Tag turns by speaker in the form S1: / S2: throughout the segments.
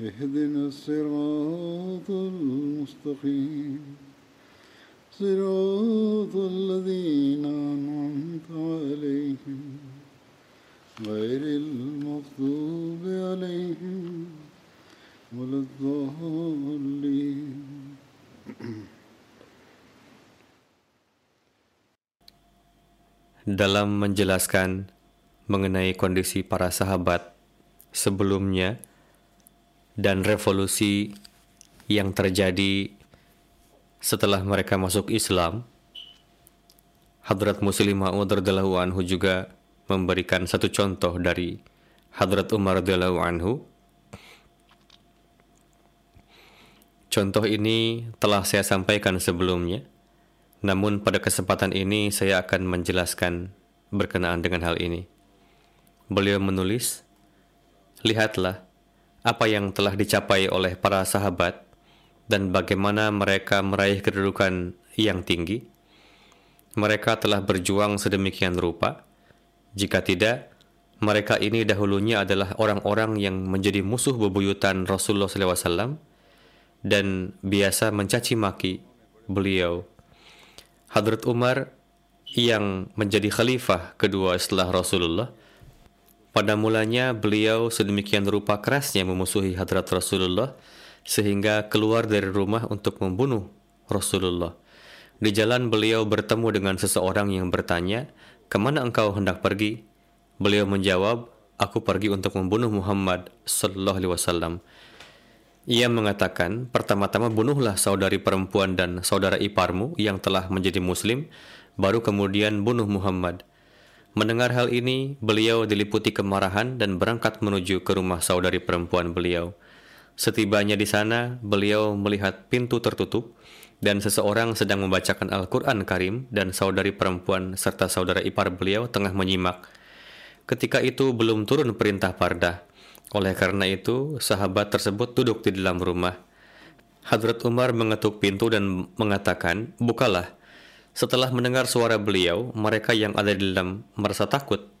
S1: اهدنا الصراط المستقيم صراط الذين أنعمت عليهم غير المغضوب عليهم ولا الضالين
S2: dalam menjelaskan mengenai kondisi para sahabat sebelumnya dan revolusi yang terjadi setelah mereka masuk Islam, Hadrat Muslim Ma'ud radhiyallahu anhu juga memberikan satu contoh dari Hadrat Umar radhiyallahu anhu. Contoh ini telah saya sampaikan sebelumnya, namun pada kesempatan ini saya akan menjelaskan berkenaan dengan hal ini. Beliau menulis, Lihatlah apa yang telah dicapai oleh para sahabat dan bagaimana mereka meraih kedudukan yang tinggi. Mereka telah berjuang sedemikian rupa. Jika tidak, mereka ini dahulunya adalah orang-orang yang menjadi musuh bebuyutan Rasulullah SAW dan biasa mencaci maki beliau. Hadrat Umar yang menjadi khalifah kedua setelah Rasulullah pada mulanya beliau sedemikian rupa kerasnya memusuhi hadrat Rasulullah sehingga keluar dari rumah untuk membunuh Rasulullah. Di jalan beliau bertemu dengan seseorang yang bertanya, "Ke mana engkau hendak pergi?" Beliau menjawab, "Aku pergi untuk membunuh Muhammad sallallahu alaihi wasallam." Ia mengatakan, "Pertama-tama bunuhlah saudari perempuan dan saudara iparmu yang telah menjadi muslim, baru kemudian bunuh Muhammad." Mendengar hal ini, beliau diliputi kemarahan dan berangkat menuju ke rumah saudari perempuan beliau. Setibanya di sana, beliau melihat pintu tertutup dan seseorang sedang membacakan Al-Quran Karim dan saudari perempuan serta saudara ipar beliau tengah menyimak. Ketika itu belum turun perintah pardah. Oleh karena itu, sahabat tersebut duduk di dalam rumah. Hadrat Umar mengetuk pintu dan mengatakan, Bukalah. Setelah mendengar suara beliau, mereka yang ada di dalam merasa takut.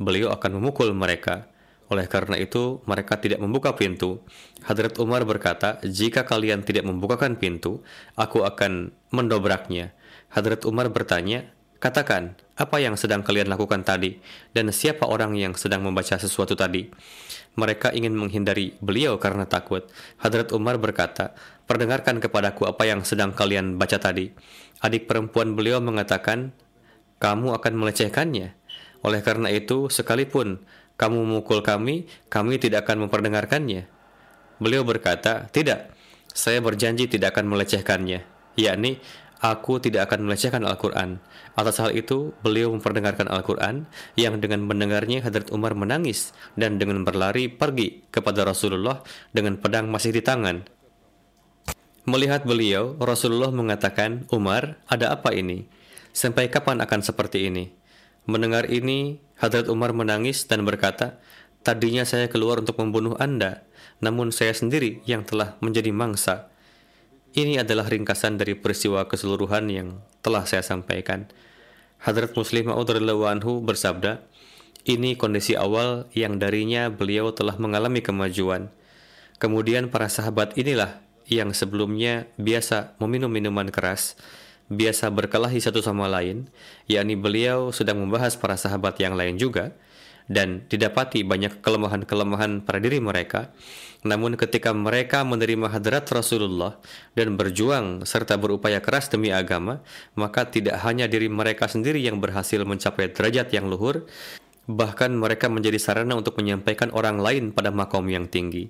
S2: Beliau akan memukul mereka. Oleh karena itu, mereka tidak membuka pintu. Hadrat Umar berkata, "Jika kalian tidak membukakan pintu, aku akan mendobraknya." Hadrat Umar bertanya, "Katakan, apa yang sedang kalian lakukan tadi, dan siapa orang yang sedang membaca sesuatu tadi?" Mereka ingin menghindari beliau karena takut. Hadrat Umar berkata, "Perdengarkan kepadaku apa yang sedang kalian baca tadi." Adik perempuan beliau mengatakan, "Kamu akan melecehkannya." Oleh karena itu, sekalipun kamu memukul kami, kami tidak akan memperdengarkannya. Beliau berkata, "Tidak, saya berjanji tidak akan melecehkannya." Yakni, aku tidak akan melecehkan Al-Quran. Atas hal itu, beliau memperdengarkan Al-Quran yang dengan mendengarnya Hadrat Umar menangis dan dengan berlari pergi kepada Rasulullah dengan pedang masih di tangan. Melihat beliau, Rasulullah mengatakan, Umar, ada apa ini? Sampai kapan akan seperti ini? Mendengar ini, Hadrat Umar menangis dan berkata, Tadinya saya keluar untuk membunuh Anda, namun saya sendiri yang telah menjadi mangsa. Ini adalah ringkasan dari peristiwa keseluruhan yang telah saya sampaikan. Hadrat Muslim Ma'ud anhu bersabda, ini kondisi awal yang darinya beliau telah mengalami kemajuan. Kemudian para sahabat inilah yang sebelumnya biasa meminum minuman keras, biasa berkelahi satu sama lain, yakni beliau sedang membahas para sahabat yang lain juga, dan didapati banyak kelemahan-kelemahan pada diri mereka. Namun ketika mereka menerima hadrat Rasulullah dan berjuang serta berupaya keras demi agama, maka tidak hanya diri mereka sendiri yang berhasil mencapai derajat yang luhur, bahkan mereka menjadi sarana untuk menyampaikan orang lain pada makom yang tinggi.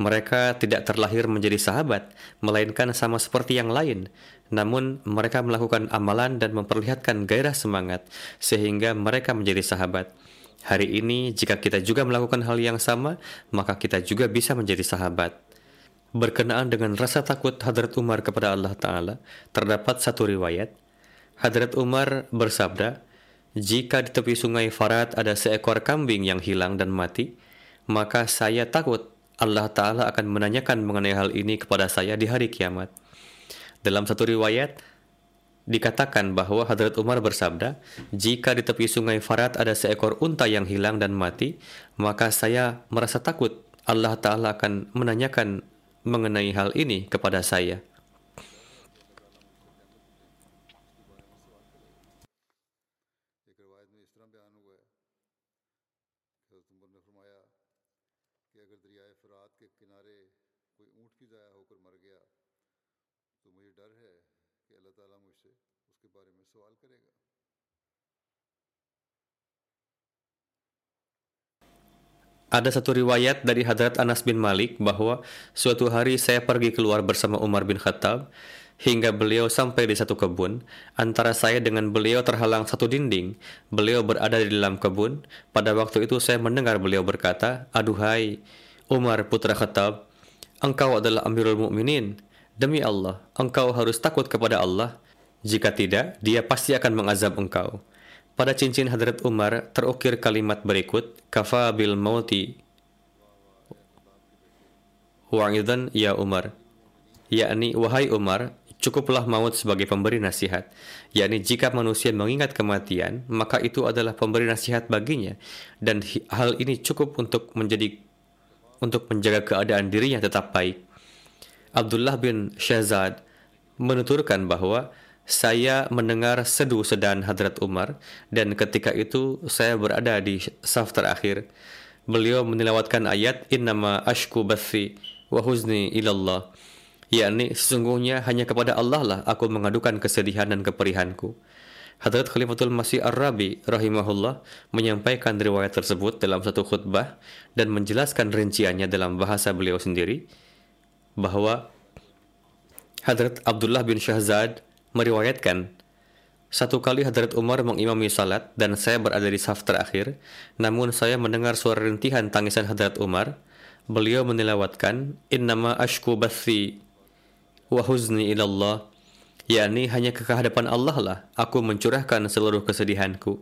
S2: Mereka tidak terlahir menjadi sahabat, melainkan sama seperti yang lain. Namun, mereka melakukan amalan dan memperlihatkan gairah semangat, sehingga mereka menjadi sahabat. Hari ini, jika kita juga melakukan hal yang sama, maka kita juga bisa menjadi sahabat. Berkenaan dengan rasa takut Hadrat Umar kepada Allah Ta'ala, terdapat satu riwayat. Hadrat Umar bersabda, Jika di tepi sungai Farad ada seekor kambing yang hilang dan mati, maka saya takut Allah Ta'ala akan menanyakan mengenai hal ini kepada saya di hari kiamat. Dalam satu riwayat, dikatakan bahwa Hadrat Umar bersabda, jika di tepi sungai Farad ada seekor unta yang hilang dan mati, maka saya merasa takut Allah Ta'ala akan menanyakan mengenai hal ini kepada saya. Ada satu riwayat dari Hadrat Anas bin Malik bahwa suatu hari saya pergi keluar bersama Umar bin Khattab hingga beliau sampai di satu kebun. Antara saya dengan beliau terhalang satu dinding. Beliau berada di dalam kebun. Pada waktu itu saya mendengar beliau berkata, Aduhai, Umar putra Khattab, engkau adalah Amirul Mukminin. Demi Allah, engkau harus takut kepada Allah. Jika tidak, dia pasti akan mengazab engkau. Pada cincin Hadrat Umar terukir kalimat berikut, Kafa bil mauti. Wa'idan ya Umar. Yakni wahai Umar cukuplah maut sebagai pemberi nasihat. Yakni jika manusia mengingat kematian maka itu adalah pemberi nasihat baginya. Dan hal ini cukup untuk menjadi untuk menjaga keadaan dirinya tetap baik. Abdullah bin Syazad menuturkan bahwa saya mendengar sedu sedan Hadrat Umar dan ketika itu saya berada di saf terakhir. Beliau menilawatkan ayat innama ashku bathi wa huzni ilallah yakni sesungguhnya hanya kepada Allah lah aku mengadukan kesedihan dan keperihanku. Hadrat Khalifatul Masih Ar-Rabi rahimahullah menyampaikan riwayat tersebut dalam satu khutbah dan menjelaskan rinciannya dalam bahasa beliau sendiri bahwa Hadrat Abdullah bin Syahzad meriwayatkan satu kali Hadrat Umar mengimami salat dan saya berada di saf terakhir, namun saya mendengar suara rintihan tangisan Hadrat Umar. Beliau menilawatkan, Innama ashku bathi wa huzni ilallah, yakni hanya ke kehadapan Allah lah aku mencurahkan seluruh kesedihanku.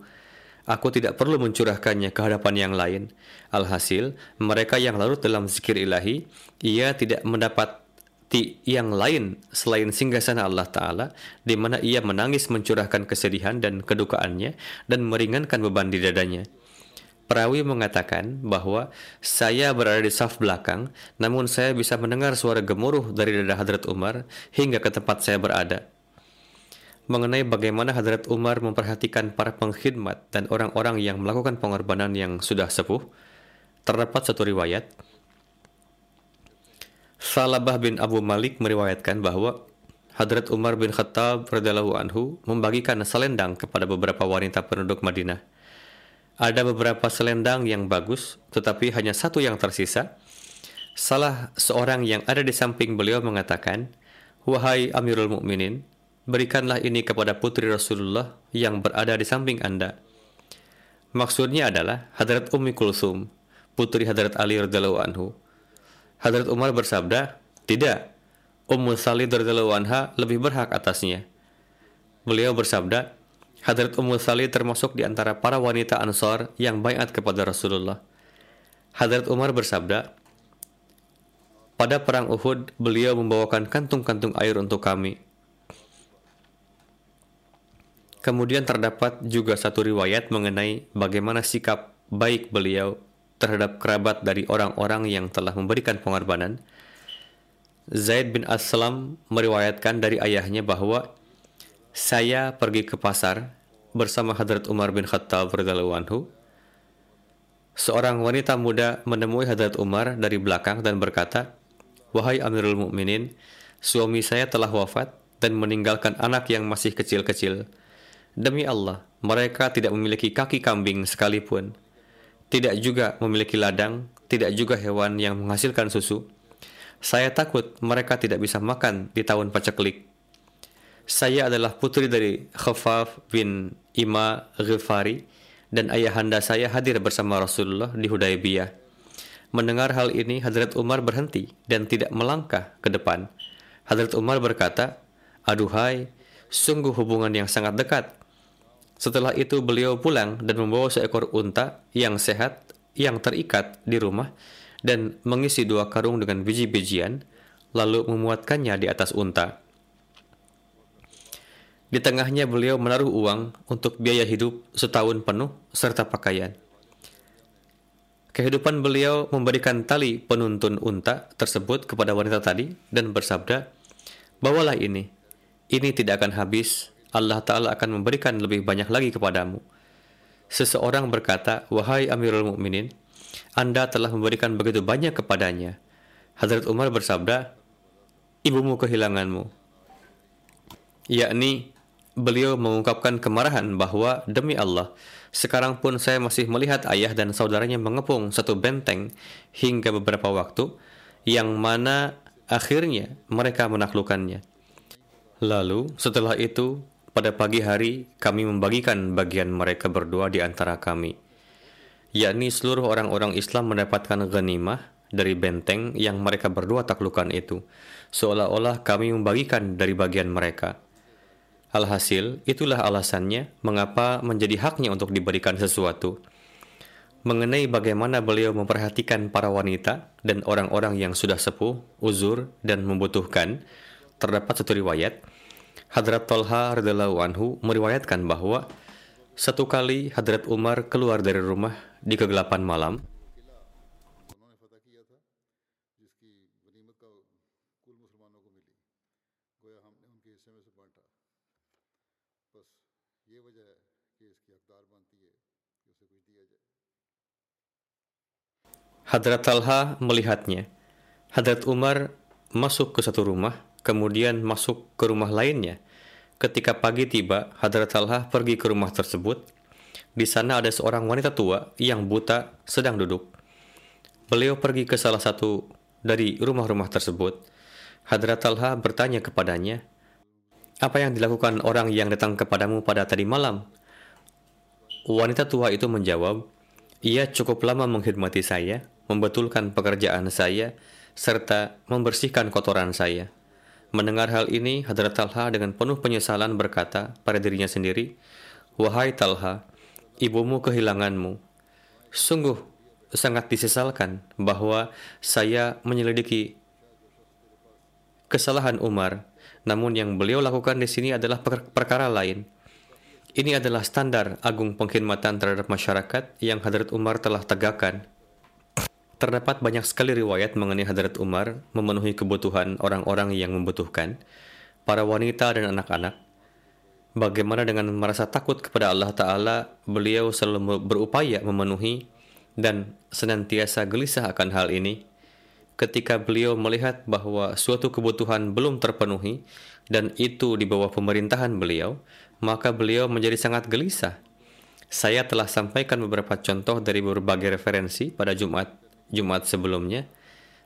S2: Aku tidak perlu mencurahkannya ke hadapan yang lain. Alhasil, mereka yang larut dalam zikir ilahi, ia tidak mendapat bukti yang lain selain singgasana Allah Ta'ala, di mana ia menangis mencurahkan kesedihan dan kedukaannya dan meringankan beban di dadanya. Perawi mengatakan bahwa saya berada di saf belakang, namun saya bisa mendengar suara gemuruh dari dada Hadrat Umar hingga ke tempat saya berada. Mengenai bagaimana Hadrat Umar memperhatikan para pengkhidmat dan orang-orang yang melakukan pengorbanan yang sudah sepuh, terdapat satu riwayat Salabah bin Abu Malik meriwayatkan bahwa Hadrat Umar bin Khattab radhiyallahu anhu membagikan selendang kepada beberapa wanita penduduk Madinah. Ada beberapa selendang yang bagus, tetapi hanya satu yang tersisa. Salah seorang yang ada di samping beliau mengatakan, "Wahai Amirul Mukminin, berikanlah ini kepada putri Rasulullah yang berada di samping Anda." Maksudnya adalah Hadrat Ummi Kulsum, putri Hadrat Ali radhiyallahu anhu Hadrat Umar bersabda, tidak, Ummu Salih radhiyallahu anha lebih berhak atasnya. Beliau bersabda, Hadrat Ummu Salih termasuk di antara para wanita Ansar yang bayat kepada Rasulullah. Hadrat Umar bersabda, pada perang Uhud, beliau membawakan kantung-kantung air untuk kami. Kemudian terdapat juga satu riwayat mengenai bagaimana sikap baik beliau terhadap kerabat dari orang-orang yang telah memberikan pengorbanan. Zaid bin Aslam meriwayatkan dari ayahnya bahwa saya pergi ke pasar bersama Hadrat Umar bin Khattab radhiyallahu anhu. seorang wanita muda menemui Hadrat Umar dari belakang dan berkata, Wahai Amirul Mukminin, suami saya telah wafat dan meninggalkan anak yang masih kecil-kecil. Demi Allah, mereka tidak memiliki kaki kambing sekalipun. Tidak juga memiliki ladang, tidak juga hewan yang menghasilkan susu. Saya takut mereka tidak bisa makan di tahun paceklik. Saya adalah putri dari Khafaf bin Ima Ghifari dan ayahanda saya hadir bersama Rasulullah di Hudaybiyah. Mendengar hal ini, Hadrat Umar berhenti dan tidak melangkah ke depan. Hadrat Umar berkata, Aduhai, sungguh hubungan yang sangat dekat. Setelah itu beliau pulang dan membawa seekor unta yang sehat yang terikat di rumah dan mengisi dua karung dengan biji-bijian, lalu memuatkannya di atas unta. Di tengahnya beliau menaruh uang untuk biaya hidup setahun penuh serta pakaian. Kehidupan beliau memberikan tali penuntun unta tersebut kepada wanita tadi dan bersabda, Bawalah ini, ini tidak akan habis, Allah Ta'ala akan memberikan lebih banyak lagi kepadamu. Seseorang berkata, Wahai Amirul Mukminin, Anda telah memberikan begitu banyak kepadanya. Hadrat Umar bersabda, Ibumu kehilanganmu. Yakni, beliau mengungkapkan kemarahan bahwa demi Allah, sekarang pun saya masih melihat ayah dan saudaranya mengepung satu benteng hingga beberapa waktu, yang mana akhirnya mereka menaklukkannya. Lalu setelah itu, pada pagi hari kami membagikan bagian mereka berdua di antara kami, yakni seluruh orang-orang Islam mendapatkan ghanimah dari benteng yang mereka berdua taklukan itu, seolah-olah kami membagikan dari bagian mereka. Alhasil, itulah alasannya mengapa menjadi haknya untuk diberikan sesuatu. Mengenai bagaimana beliau memperhatikan para wanita dan orang-orang yang sudah sepuh, uzur, dan membutuhkan, terdapat satu riwayat, Hadrat Talha radhiallahu anhu meriwayatkan bahwa satu kali Hadrat Umar keluar dari rumah di kegelapan malam. Hadrat Talha melihatnya. Hadrat Umar masuk ke satu rumah kemudian masuk ke rumah lainnya. Ketika pagi tiba, Hadrat Talha pergi ke rumah tersebut. Di sana ada seorang wanita tua yang buta sedang duduk. Beliau pergi ke salah satu dari rumah-rumah tersebut. Hadrat Talha bertanya kepadanya, apa yang dilakukan orang yang datang kepadamu pada tadi malam? Wanita tua itu menjawab, ia cukup lama mengkhidmati saya, membetulkan pekerjaan saya, serta membersihkan kotoran saya. Mendengar hal ini, Hadrat Talha dengan penuh penyesalan berkata pada dirinya sendiri, Wahai Talha, ibumu kehilanganmu. Sungguh sangat disesalkan bahwa saya menyelidiki kesalahan Umar, namun yang beliau lakukan di sini adalah perkara lain. Ini adalah standar agung pengkhidmatan terhadap masyarakat yang Hadrat Umar telah tegakkan Terdapat banyak sekali riwayat mengenai Hadrat Umar memenuhi kebutuhan orang-orang yang membutuhkan, para wanita dan anak-anak. Bagaimana dengan merasa takut kepada Allah Ta'ala, beliau selalu berupaya memenuhi dan senantiasa gelisah akan hal ini. Ketika beliau melihat bahwa suatu kebutuhan belum terpenuhi dan itu di bawah pemerintahan beliau, maka beliau menjadi sangat gelisah. Saya telah sampaikan beberapa contoh dari berbagai referensi pada Jumat Jumat sebelumnya.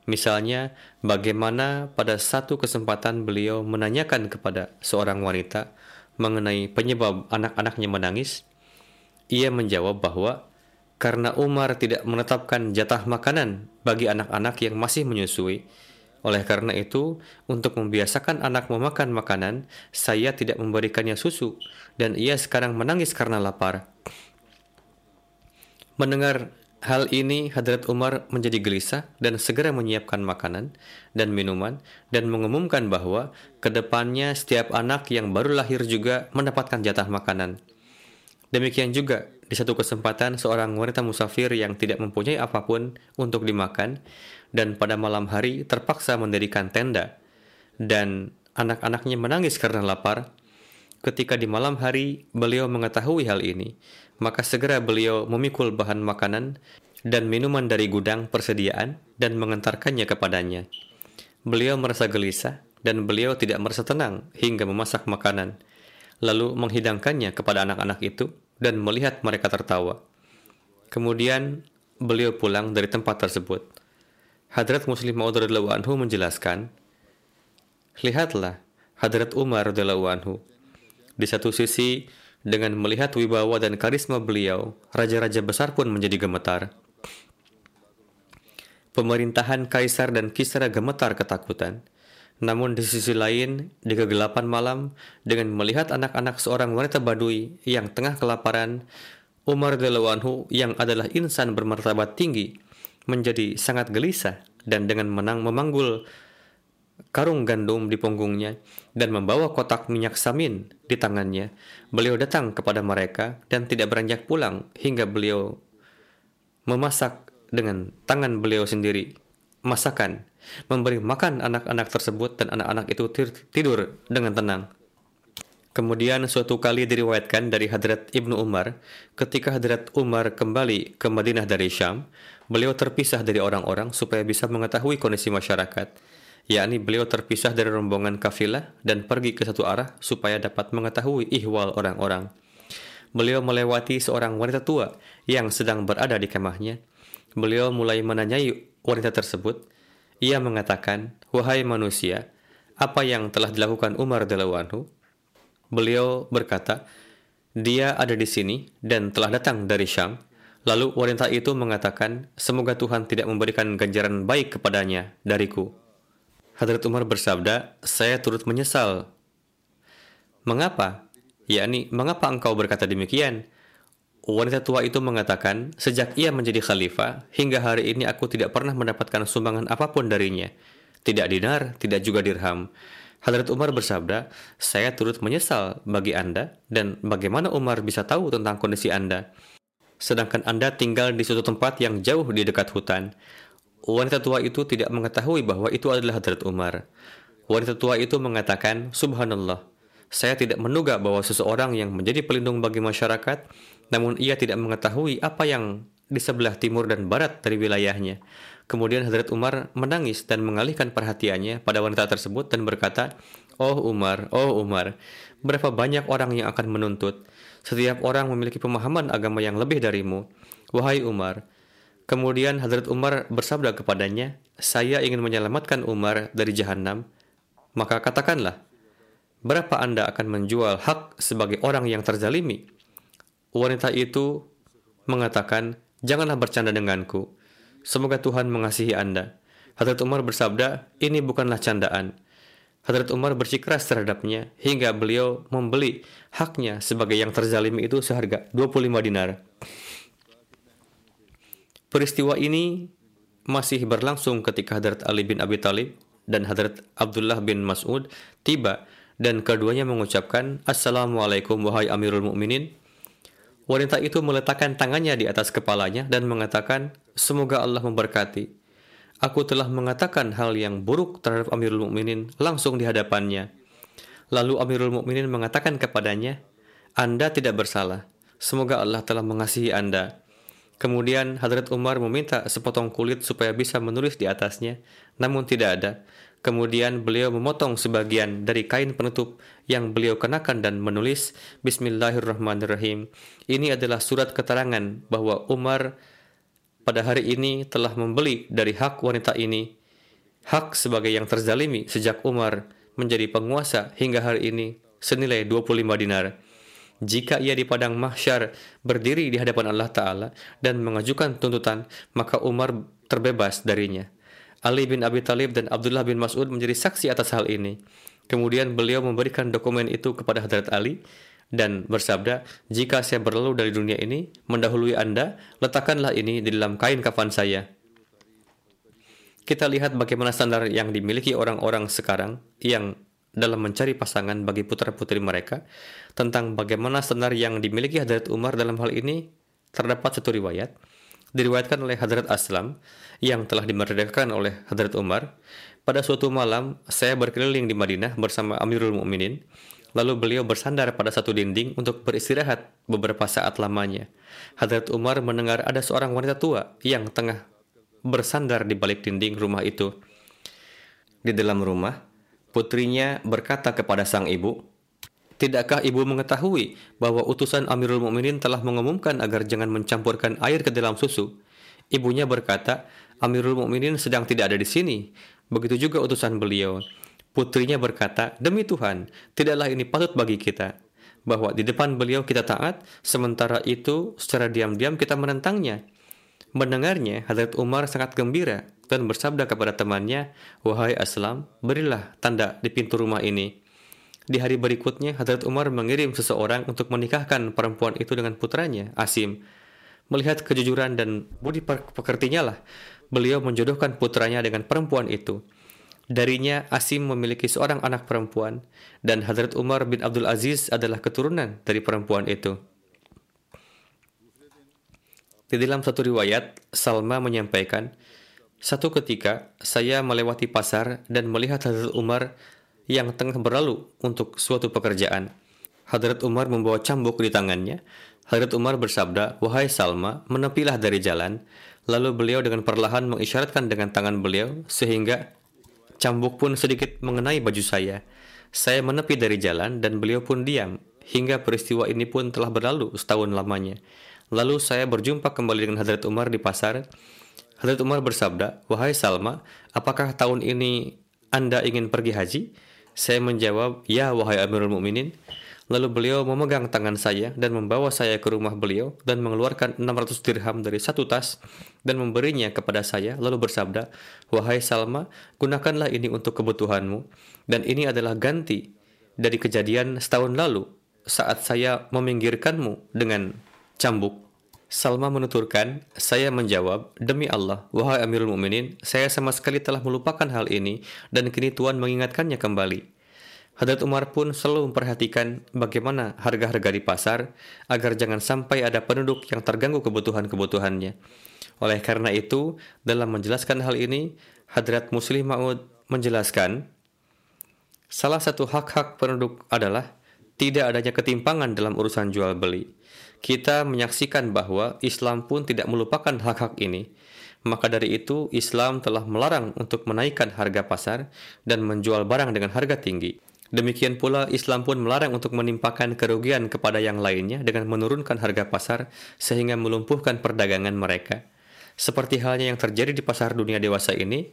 S2: Misalnya, bagaimana pada satu kesempatan beliau menanyakan kepada seorang wanita mengenai penyebab anak-anaknya menangis. Ia menjawab bahwa karena Umar tidak menetapkan jatah makanan bagi anak-anak yang masih menyusui. Oleh karena itu, untuk membiasakan anak memakan makanan, saya tidak memberikannya susu, dan ia sekarang menangis karena lapar. Mendengar Hal ini Hadrat Umar menjadi gelisah dan segera menyiapkan makanan dan minuman dan mengumumkan bahwa ke depannya setiap anak yang baru lahir juga mendapatkan jatah makanan. Demikian juga di satu kesempatan seorang wanita musafir yang tidak mempunyai apa pun untuk dimakan dan pada malam hari terpaksa mendirikan tenda dan anak-anaknya menangis karena lapar. Ketika di malam hari beliau mengetahui hal ini, maka segera beliau memikul bahan makanan dan minuman dari gudang persediaan dan mengantarkannya kepadanya. Beliau merasa gelisah dan beliau tidak merasa tenang hingga memasak makanan, lalu menghidangkannya kepada anak-anak itu dan melihat mereka tertawa. Kemudian beliau pulang dari tempat tersebut. Hadrat Muslim Maud anhu menjelaskan, Lihatlah Hadrat Umar anhu. Di satu sisi, dengan melihat wibawa dan karisma beliau, raja-raja besar pun menjadi gemetar. Pemerintahan kaisar dan kisra gemetar ketakutan. Namun di sisi lain, di kegelapan malam, dengan melihat anak-anak seorang wanita badui yang tengah kelaparan, Umar Anhu yang adalah insan bermartabat tinggi, menjadi sangat gelisah dan dengan menang memanggul karung gandum di punggungnya dan membawa kotak minyak samin di tangannya. Beliau datang kepada mereka dan tidak beranjak pulang hingga beliau memasak dengan tangan beliau sendiri masakan memberi makan anak-anak tersebut dan anak-anak itu tidur dengan tenang. Kemudian suatu kali diriwayatkan dari Hadrat Ibnu Umar, ketika Hadrat Umar kembali ke Madinah dari Syam, beliau terpisah dari orang-orang supaya bisa mengetahui kondisi masyarakat, yakni beliau terpisah dari rombongan kafilah dan pergi ke satu arah supaya dapat mengetahui ihwal orang-orang. Beliau melewati seorang wanita tua yang sedang berada di kemahnya. Beliau mulai menanyai wanita tersebut, ia mengatakan, Wahai manusia, apa yang telah dilakukan Umar Anhu? Beliau berkata, dia ada di sini dan telah datang dari Syam. Lalu wanita itu mengatakan, semoga Tuhan tidak memberikan ganjaran baik kepadanya dariku. Hadrat Umar bersabda, saya turut menyesal. Mengapa? Yakni, mengapa engkau berkata demikian? Wanita tua itu mengatakan, sejak ia menjadi khalifah, hingga hari ini aku tidak pernah mendapatkan sumbangan apa pun darinya. Tidak dinar, tidak juga dirham. Hadrat Umar bersabda, saya turut menyesal bagi Anda, dan bagaimana Umar bisa tahu tentang kondisi Anda? Sedangkan Anda tinggal di suatu tempat yang jauh di dekat hutan. Wanita tua itu tidak mengetahui bahwa itu adalah Hadrat Umar. Wanita tua itu mengatakan, Subhanallah, saya tidak menduga bahwa seseorang yang menjadi pelindung bagi masyarakat namun ia tidak mengetahui apa yang di sebelah timur dan barat dari wilayahnya. Kemudian Hadrat Umar menangis dan mengalihkan perhatiannya pada wanita tersebut dan berkata, Oh Umar, oh Umar, berapa banyak orang yang akan menuntut. Setiap orang memiliki pemahaman agama yang lebih darimu. Wahai Umar. Kemudian Hadrat Umar bersabda kepadanya, Saya ingin menyelamatkan Umar dari jahanam. Maka katakanlah, berapa Anda akan menjual hak sebagai orang yang terzalimi? Wanita itu mengatakan, Janganlah bercanda denganku. Semoga Tuhan mengasihi Anda. Hadrat Umar bersabda, ini bukanlah candaan. Hadrat Umar bersikeras terhadapnya hingga beliau membeli haknya sebagai yang terzalimi itu seharga 25 dinar. Peristiwa ini masih berlangsung ketika Hadrat Ali bin Abi Talib dan Hadrat Abdullah bin Mas'ud tiba dan keduanya mengucapkan Assalamualaikum wahai Amirul Mukminin Wanita itu meletakkan tangannya di atas kepalanya dan mengatakan, Semoga Allah memberkati. Aku telah mengatakan hal yang buruk terhadap Amirul Mukminin langsung di hadapannya. Lalu Amirul Mukminin mengatakan kepadanya, Anda tidak bersalah. Semoga Allah telah mengasihi Anda. Kemudian Hadrat Umar meminta sepotong kulit supaya bisa menulis di atasnya, namun tidak ada. Kemudian beliau memotong sebagian dari kain penutup yang beliau kenakan dan menulis Bismillahirrahmanirrahim. Ini adalah surat keterangan bahwa Umar pada hari ini telah membeli dari hak wanita ini hak sebagai yang terzalimi sejak Umar menjadi penguasa hingga hari ini senilai 25 dinar. Jika ia di padang mahsyar berdiri di hadapan Allah Ta'ala dan mengajukan tuntutan, maka Umar terbebas darinya. Ali bin Abi Talib dan Abdullah bin Mas'ud menjadi saksi atas hal ini. Kemudian beliau memberikan dokumen itu kepada Hadrat Ali dan bersabda, jika saya berlalu dari dunia ini, mendahului Anda, letakkanlah ini di dalam kain kafan saya. Kita lihat bagaimana standar yang dimiliki orang-orang sekarang yang dalam mencari pasangan bagi putra-putri mereka tentang bagaimana standar yang dimiliki Hadrat Umar dalam hal ini terdapat satu riwayat diriwayatkan oleh Hadrat Aslam yang telah dimerdekakan oleh Hadrat Umar. Pada suatu malam, saya berkeliling di Madinah bersama Amirul Mukminin. Lalu beliau bersandar pada satu dinding untuk beristirahat beberapa saat lamanya. Hadrat Umar mendengar ada seorang wanita tua yang tengah bersandar di balik dinding rumah itu. Di dalam rumah, putrinya berkata kepada sang ibu, Tidakkah ibu mengetahui bahwa utusan Amirul Mukminin telah mengumumkan agar jangan mencampurkan air ke dalam susu? Ibunya berkata, Amirul Mukminin sedang tidak ada di sini. Begitu juga utusan beliau. Putrinya berkata, Demi Tuhan, tidaklah ini patut bagi kita. Bahwa di depan beliau kita taat, sementara itu secara diam-diam kita menentangnya. Mendengarnya, Hadrat Umar sangat gembira dan bersabda kepada temannya, Wahai Aslam, berilah tanda di pintu rumah ini. Di hari berikutnya, Hadrat Umar mengirim seseorang untuk menikahkan perempuan itu dengan putranya, Asim. Melihat kejujuran dan budi pekertinya lah, beliau menjodohkan putranya dengan perempuan itu. Darinya, Asim memiliki seorang anak perempuan, dan Hadrat Umar bin Abdul Aziz adalah keturunan dari perempuan itu. Di dalam satu riwayat, Salma menyampaikan, Satu ketika, saya melewati pasar dan melihat Hadrat Umar yang tengah berlalu untuk suatu pekerjaan. Hadrat Umar membawa cambuk di tangannya. Hadrat Umar bersabda, Wahai Salma, menepilah dari jalan. Lalu beliau dengan perlahan mengisyaratkan dengan tangan beliau sehingga cambuk pun sedikit mengenai baju saya. Saya menepi dari jalan dan beliau pun diam. Hingga peristiwa ini pun telah berlalu setahun lamanya. Lalu saya berjumpa kembali dengan Hadrat Umar di pasar. Hadrat Umar bersabda, Wahai Salma, apakah tahun ini Anda ingin pergi haji? Saya menjawab, "Ya, wahai Amirul Mukminin." Lalu beliau memegang tangan saya dan membawa saya ke rumah beliau dan mengeluarkan 600 dirham dari satu tas dan memberinya kepada saya lalu bersabda, "Wahai Salma, gunakanlah ini untuk kebutuhanmu dan ini adalah ganti dari kejadian setahun lalu saat saya meminggirkanmu dengan cambuk." Salma menuturkan, saya menjawab, demi Allah, wahai Amirul Mukminin, saya sama sekali telah melupakan hal ini dan kini Tuhan mengingatkannya kembali. Hadrat Umar pun selalu memperhatikan bagaimana harga-harga di pasar agar jangan sampai ada penduduk yang terganggu kebutuhan-kebutuhannya. Oleh karena itu, dalam menjelaskan hal ini, Hadrat Muslim Ma'ud menjelaskan, salah satu hak-hak penduduk adalah tidak adanya ketimpangan dalam urusan jual beli kita menyaksikan bahwa Islam pun tidak melupakan hak-hak ini. Maka dari itu, Islam telah melarang untuk menaikkan harga pasar dan menjual barang dengan harga tinggi. Demikian pula, Islam pun melarang untuk menimpakan kerugian kepada yang lainnya dengan menurunkan harga pasar sehingga melumpuhkan perdagangan mereka. Seperti halnya yang terjadi di pasar dunia dewasa ini,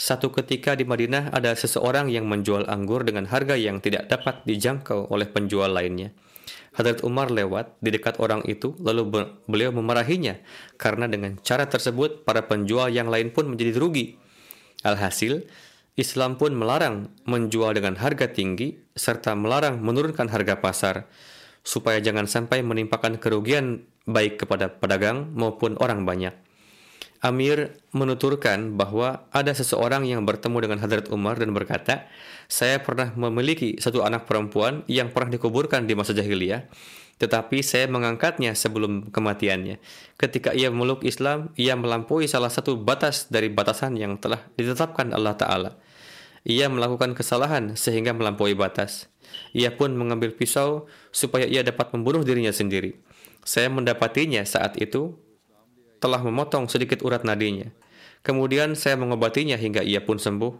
S2: satu ketika di Madinah ada seseorang yang menjual anggur dengan harga yang tidak dapat dijangkau oleh penjual lainnya. Hadrat Umar lewat di dekat orang itu, lalu beliau memarahinya karena dengan cara tersebut para penjual yang lain pun menjadi rugi. Alhasil, Islam pun melarang menjual dengan harga tinggi serta melarang menurunkan harga pasar supaya jangan sampai menimpakan kerugian baik kepada pedagang maupun orang banyak. Amir menuturkan bahwa ada seseorang yang bertemu dengan Hadrat Umar dan berkata, saya pernah memiliki satu anak perempuan yang pernah dikuburkan di masa jahiliyah, tetapi saya mengangkatnya sebelum kematiannya. Ketika ia memeluk Islam, ia melampaui salah satu batas dari batasan yang telah ditetapkan Allah Ta'ala. Ia melakukan kesalahan sehingga melampaui batas. Ia pun mengambil pisau supaya ia dapat membunuh dirinya sendiri. Saya mendapatinya saat itu telah memotong sedikit urat nadinya. Kemudian saya mengobatinya hingga ia pun sembuh.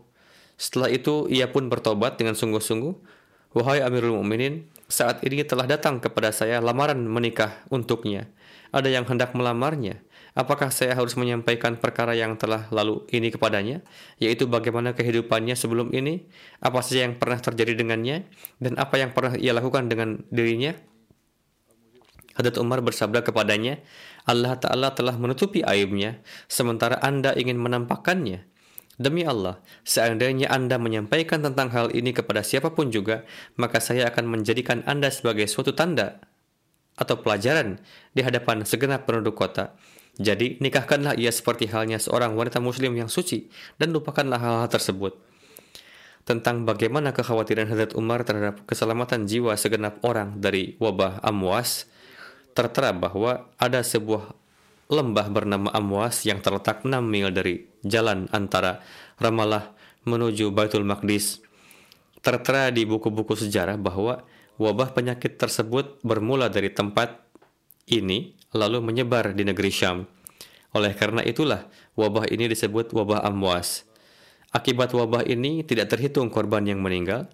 S2: Setelah itu ia pun bertobat dengan sungguh-sungguh. Wahai Amirul Mukminin, saat ini telah datang kepada saya lamaran menikah untuknya. Ada yang hendak melamarnya. Apakah saya harus menyampaikan perkara yang telah lalu ini kepadanya, yaitu bagaimana kehidupannya sebelum ini, apa saja yang pernah terjadi dengannya, dan apa yang pernah ia lakukan dengan dirinya? Hadrat Umar bersabda kepadanya, Allah Ta'ala telah menutupi aibnya, sementara Anda ingin menampakkannya. Demi Allah, seandainya Anda menyampaikan tentang hal ini kepada siapa pun juga, maka saya akan menjadikan Anda sebagai suatu tanda atau pelajaran di hadapan segenap penduduk kota. Jadi, nikahkanlah ia seperti halnya seorang wanita muslim yang suci dan lupakanlah hal-hal tersebut. Tentang bagaimana kekhawatiran Hadrat Umar terhadap keselamatan jiwa segenap orang dari wabah amwas, tertera bahwa ada sebuah lembah bernama Amwas yang terletak 6 mil dari jalan antara Ramallah menuju Baitul Maqdis. Tertera di buku-buku sejarah bahwa wabah penyakit tersebut bermula dari tempat ini lalu menyebar di negeri Syam. Oleh karena itulah wabah ini disebut wabah amwas. Akibat wabah ini tidak terhitung korban yang meninggal.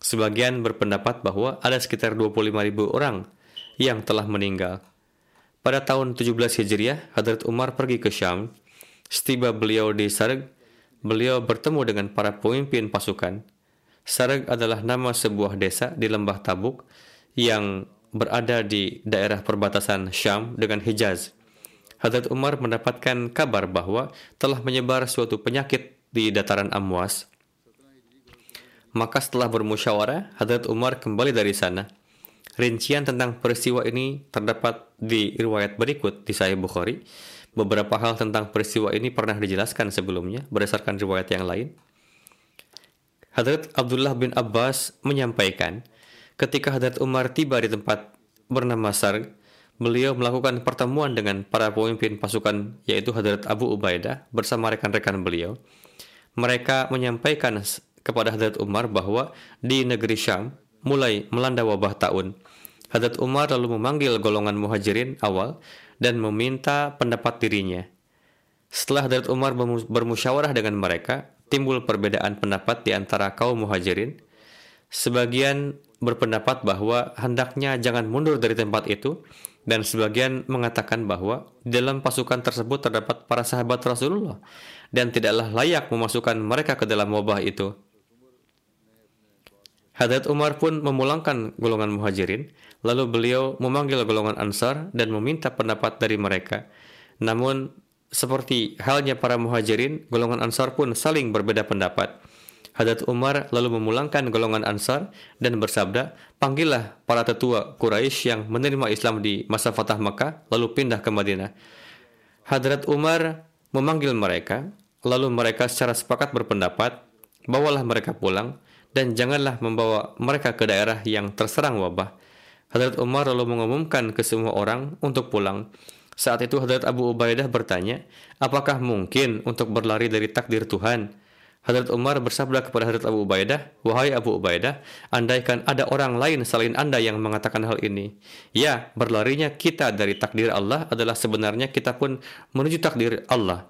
S2: Sebagian berpendapat bahwa ada sekitar 25.000 orang yang telah meninggal. Pada tahun 17 Hijriah, Hadrat Umar pergi ke Syam. Setiba beliau di Sarg, beliau bertemu dengan para pemimpin pasukan. Sarg adalah nama sebuah desa di lembah Tabuk yang berada di daerah perbatasan Syam dengan Hijaz. Hadrat Umar mendapatkan kabar bahwa telah menyebar suatu penyakit di dataran Amwas. Maka setelah bermusyawarah, Hadrat Umar kembali dari sana. Rincian tentang peristiwa ini terdapat di riwayat berikut di Sahih Bukhari. Beberapa hal tentang peristiwa ini pernah dijelaskan sebelumnya berdasarkan riwayat yang lain. Hadrat Abdullah bin Abbas menyampaikan, ketika Hadrat Umar tiba di tempat bernama Sarg, beliau melakukan pertemuan dengan para pemimpin pasukan yaitu Hadrat Abu Ubaidah bersama rekan-rekan beliau. Mereka menyampaikan kepada Hadrat Umar bahwa di negeri Syam mulai melanda wabah taun. Hadrat Umar lalu memanggil golongan muhajirin awal dan meminta pendapat dirinya. Setelah Hadrat Umar bermusyawarah dengan mereka, timbul perbedaan pendapat di antara kaum muhajirin. Sebagian berpendapat bahwa hendaknya jangan mundur dari tempat itu, dan sebagian mengatakan bahwa dalam pasukan tersebut terdapat para sahabat Rasulullah dan tidaklah layak memasukkan mereka ke dalam wabah itu. Hadrat Umar pun memulangkan golongan muhajirin, lalu beliau memanggil golongan ansar dan meminta pendapat dari mereka. Namun, seperti halnya para muhajirin, golongan ansar pun saling berbeda pendapat. Hadrat Umar lalu memulangkan golongan ansar dan bersabda, Panggillah para tetua Quraisy yang menerima Islam di masa Fatah Makkah, lalu pindah ke Madinah. Hadrat Umar memanggil mereka, lalu mereka secara sepakat berpendapat, bawalah mereka pulang, dan janganlah membawa mereka ke daerah yang terserang wabah. Hadrat Umar lalu mengumumkan ke semua orang untuk pulang. Saat itu Hadrat Abu Ubaidah bertanya, apakah mungkin untuk berlari dari takdir Tuhan? Hadrat Umar bersabda kepada Hadrat Abu Ubaidah, Wahai Abu Ubaidah, andaikan ada orang lain selain anda yang mengatakan hal ini. Ya, berlarinya kita dari takdir Allah adalah sebenarnya kita pun menuju takdir Allah.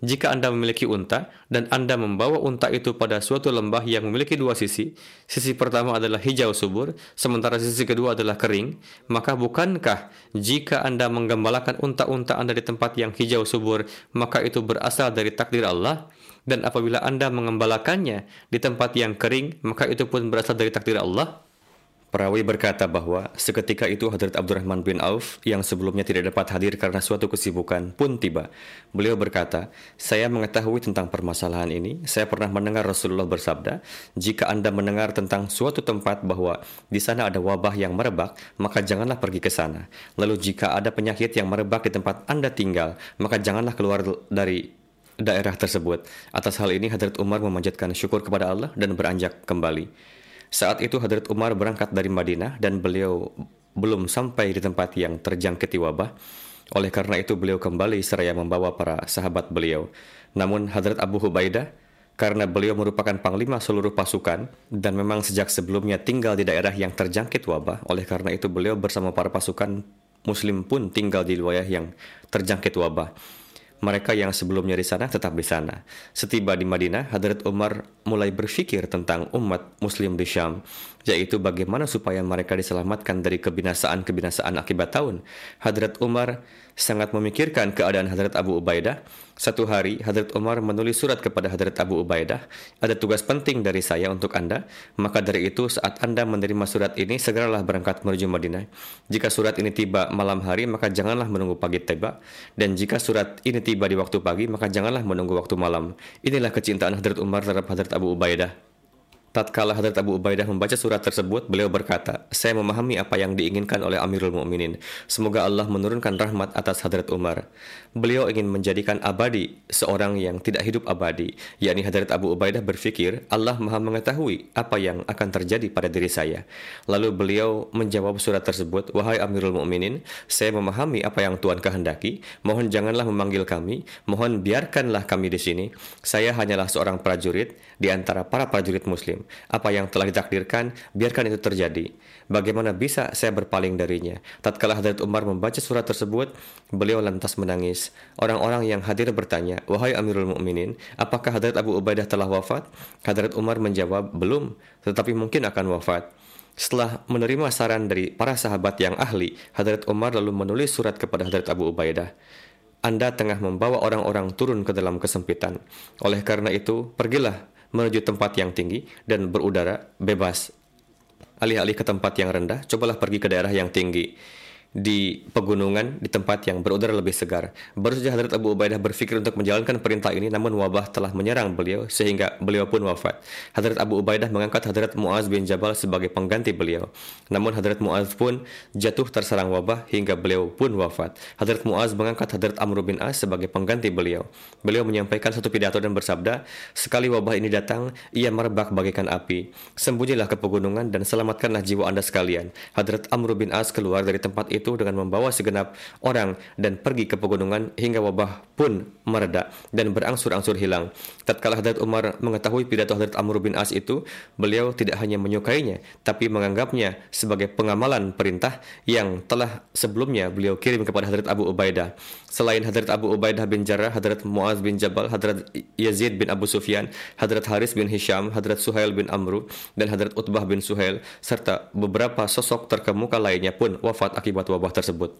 S2: Jika Anda memiliki unta dan Anda membawa unta itu pada suatu lembah yang memiliki dua sisi, sisi pertama adalah hijau subur, sementara sisi kedua adalah kering, maka bukankah jika Anda menggembalakan unta-unta Anda di tempat yang hijau subur, maka itu berasal dari takdir Allah? Dan apabila Anda mengembalakannya di tempat yang kering, maka itu pun berasal dari takdir Allah? Perawi berkata bahwa seketika itu Hadrat Abdurrahman bin Auf yang sebelumnya tidak dapat hadir karena suatu kesibukan pun tiba. Beliau berkata, saya mengetahui tentang permasalahan ini. Saya pernah mendengar Rasulullah bersabda, jika Anda mendengar tentang suatu tempat bahwa di sana ada wabah yang merebak, maka janganlah pergi ke sana. Lalu jika ada penyakit yang merebak di tempat Anda tinggal, maka janganlah keluar dari daerah tersebut. Atas hal ini Hadrat Umar memanjatkan syukur kepada Allah dan beranjak kembali. Saat itu Hadrat Umar berangkat dari Madinah dan beliau belum sampai di tempat yang terjangkiti wabah. Oleh karena itu beliau kembali seraya membawa para sahabat beliau. Namun Hadrat Abu Hubaidah karena beliau merupakan panglima seluruh pasukan dan memang sejak sebelumnya tinggal di daerah yang terjangkit wabah. Oleh karena itu beliau bersama para pasukan muslim pun tinggal di wilayah yang terjangkit wabah. Mereka yang sebelumnya di sana tetap di sana. Setiba di Madinah, Hadrat Umar mulai berpikir tentang umat muslim di Syam, yaitu bagaimana supaya mereka diselamatkan dari kebinasaan-kebinasaan akibat tahun. Hadrat Umar sangat memikirkan keadaan Hadrat Abu Ubaidah. Satu hari, Hadrat Umar menulis surat kepada Hadrat Abu Ubaidah, ada tugas penting dari saya untuk Anda, maka dari itu saat Anda menerima surat ini, segeralah berangkat menuju Madinah. Jika surat ini tiba malam hari, maka janganlah menunggu pagi tiba, dan jika surat ini tiba di waktu pagi, maka janganlah menunggu waktu malam. Inilah kecintaan Hadrat Umar terhadap Hadrat Abu Ubaidah. Tatkala Hadrat Abu Ubaidah membaca surat tersebut, beliau berkata, Saya memahami apa yang diinginkan oleh Amirul Mukminin. Semoga Allah menurunkan rahmat atas Hadrat Umar. Beliau ingin menjadikan abadi seorang yang tidak hidup abadi, yakni Hadrat Abu Ubaidah berfikir, Allah maha mengetahui apa yang akan terjadi pada diri saya. Lalu beliau menjawab surat tersebut, Wahai Amirul Mukminin, saya memahami apa yang Tuhan kehendaki. Mohon janganlah memanggil kami, mohon biarkanlah kami di sini. Saya hanyalah seorang prajurit di antara para prajurit muslim. Apa yang telah ditakdirkan, biarkan itu terjadi. Bagaimana bisa saya berpaling darinya? Tatkala Hadrat Umar membaca surat tersebut, beliau lantas menangis. Orang-orang yang hadir bertanya, Wahai Amirul Mukminin, apakah Hadrat Abu Ubaidah telah wafat? Hadrat Umar menjawab, belum, tetapi mungkin akan wafat. Setelah menerima saran dari para sahabat yang ahli, Hadrat Umar lalu menulis surat kepada Hadrat Abu Ubaidah. Anda tengah membawa orang-orang turun ke dalam kesempitan. Oleh karena itu, pergilah menuju tempat yang tinggi dan berudara bebas. Alih-alih ke tempat yang rendah, cobalah pergi ke daerah yang tinggi di pegunungan di tempat yang berudara lebih segar. Baru saja Hadrat Abu Ubaidah berpikir untuk menjalankan perintah ini namun wabah telah menyerang beliau sehingga beliau pun wafat. Hadrat Abu Ubaidah mengangkat Hadrat Muaz bin Jabal sebagai pengganti beliau. Namun Hadrat Muaz pun jatuh terserang wabah hingga beliau pun wafat. Hadrat Muaz mengangkat Hadrat Amr bin As sebagai pengganti beliau. Beliau menyampaikan satu pidato dan bersabda, "Sekali wabah ini datang, ia merebak bagaikan api. Sembunyilah ke pegunungan dan selamatkanlah jiwa Anda sekalian." Hadrat Amr bin As keluar dari tempat itu itu dengan membawa segenap orang dan pergi ke pegunungan hingga wabah pun mereda dan berangsur-angsur hilang. Tatkala Hadrat Umar mengetahui pidato Hadrat Amr bin As itu, beliau tidak hanya menyukainya, tapi menganggapnya sebagai pengamalan perintah yang telah sebelumnya beliau kirim kepada Hadrat Abu Ubaidah. Selain Hadrat Abu Ubaidah bin Jarrah, Hadrat Muaz bin Jabal, Hadrat Yazid bin Abu Sufyan, Hadrat Haris bin Hisham, Hadrat Suhail bin Amru, dan Hadrat Utbah bin Suhail, serta beberapa sosok terkemuka lainnya pun wafat akibat wabah tersebut.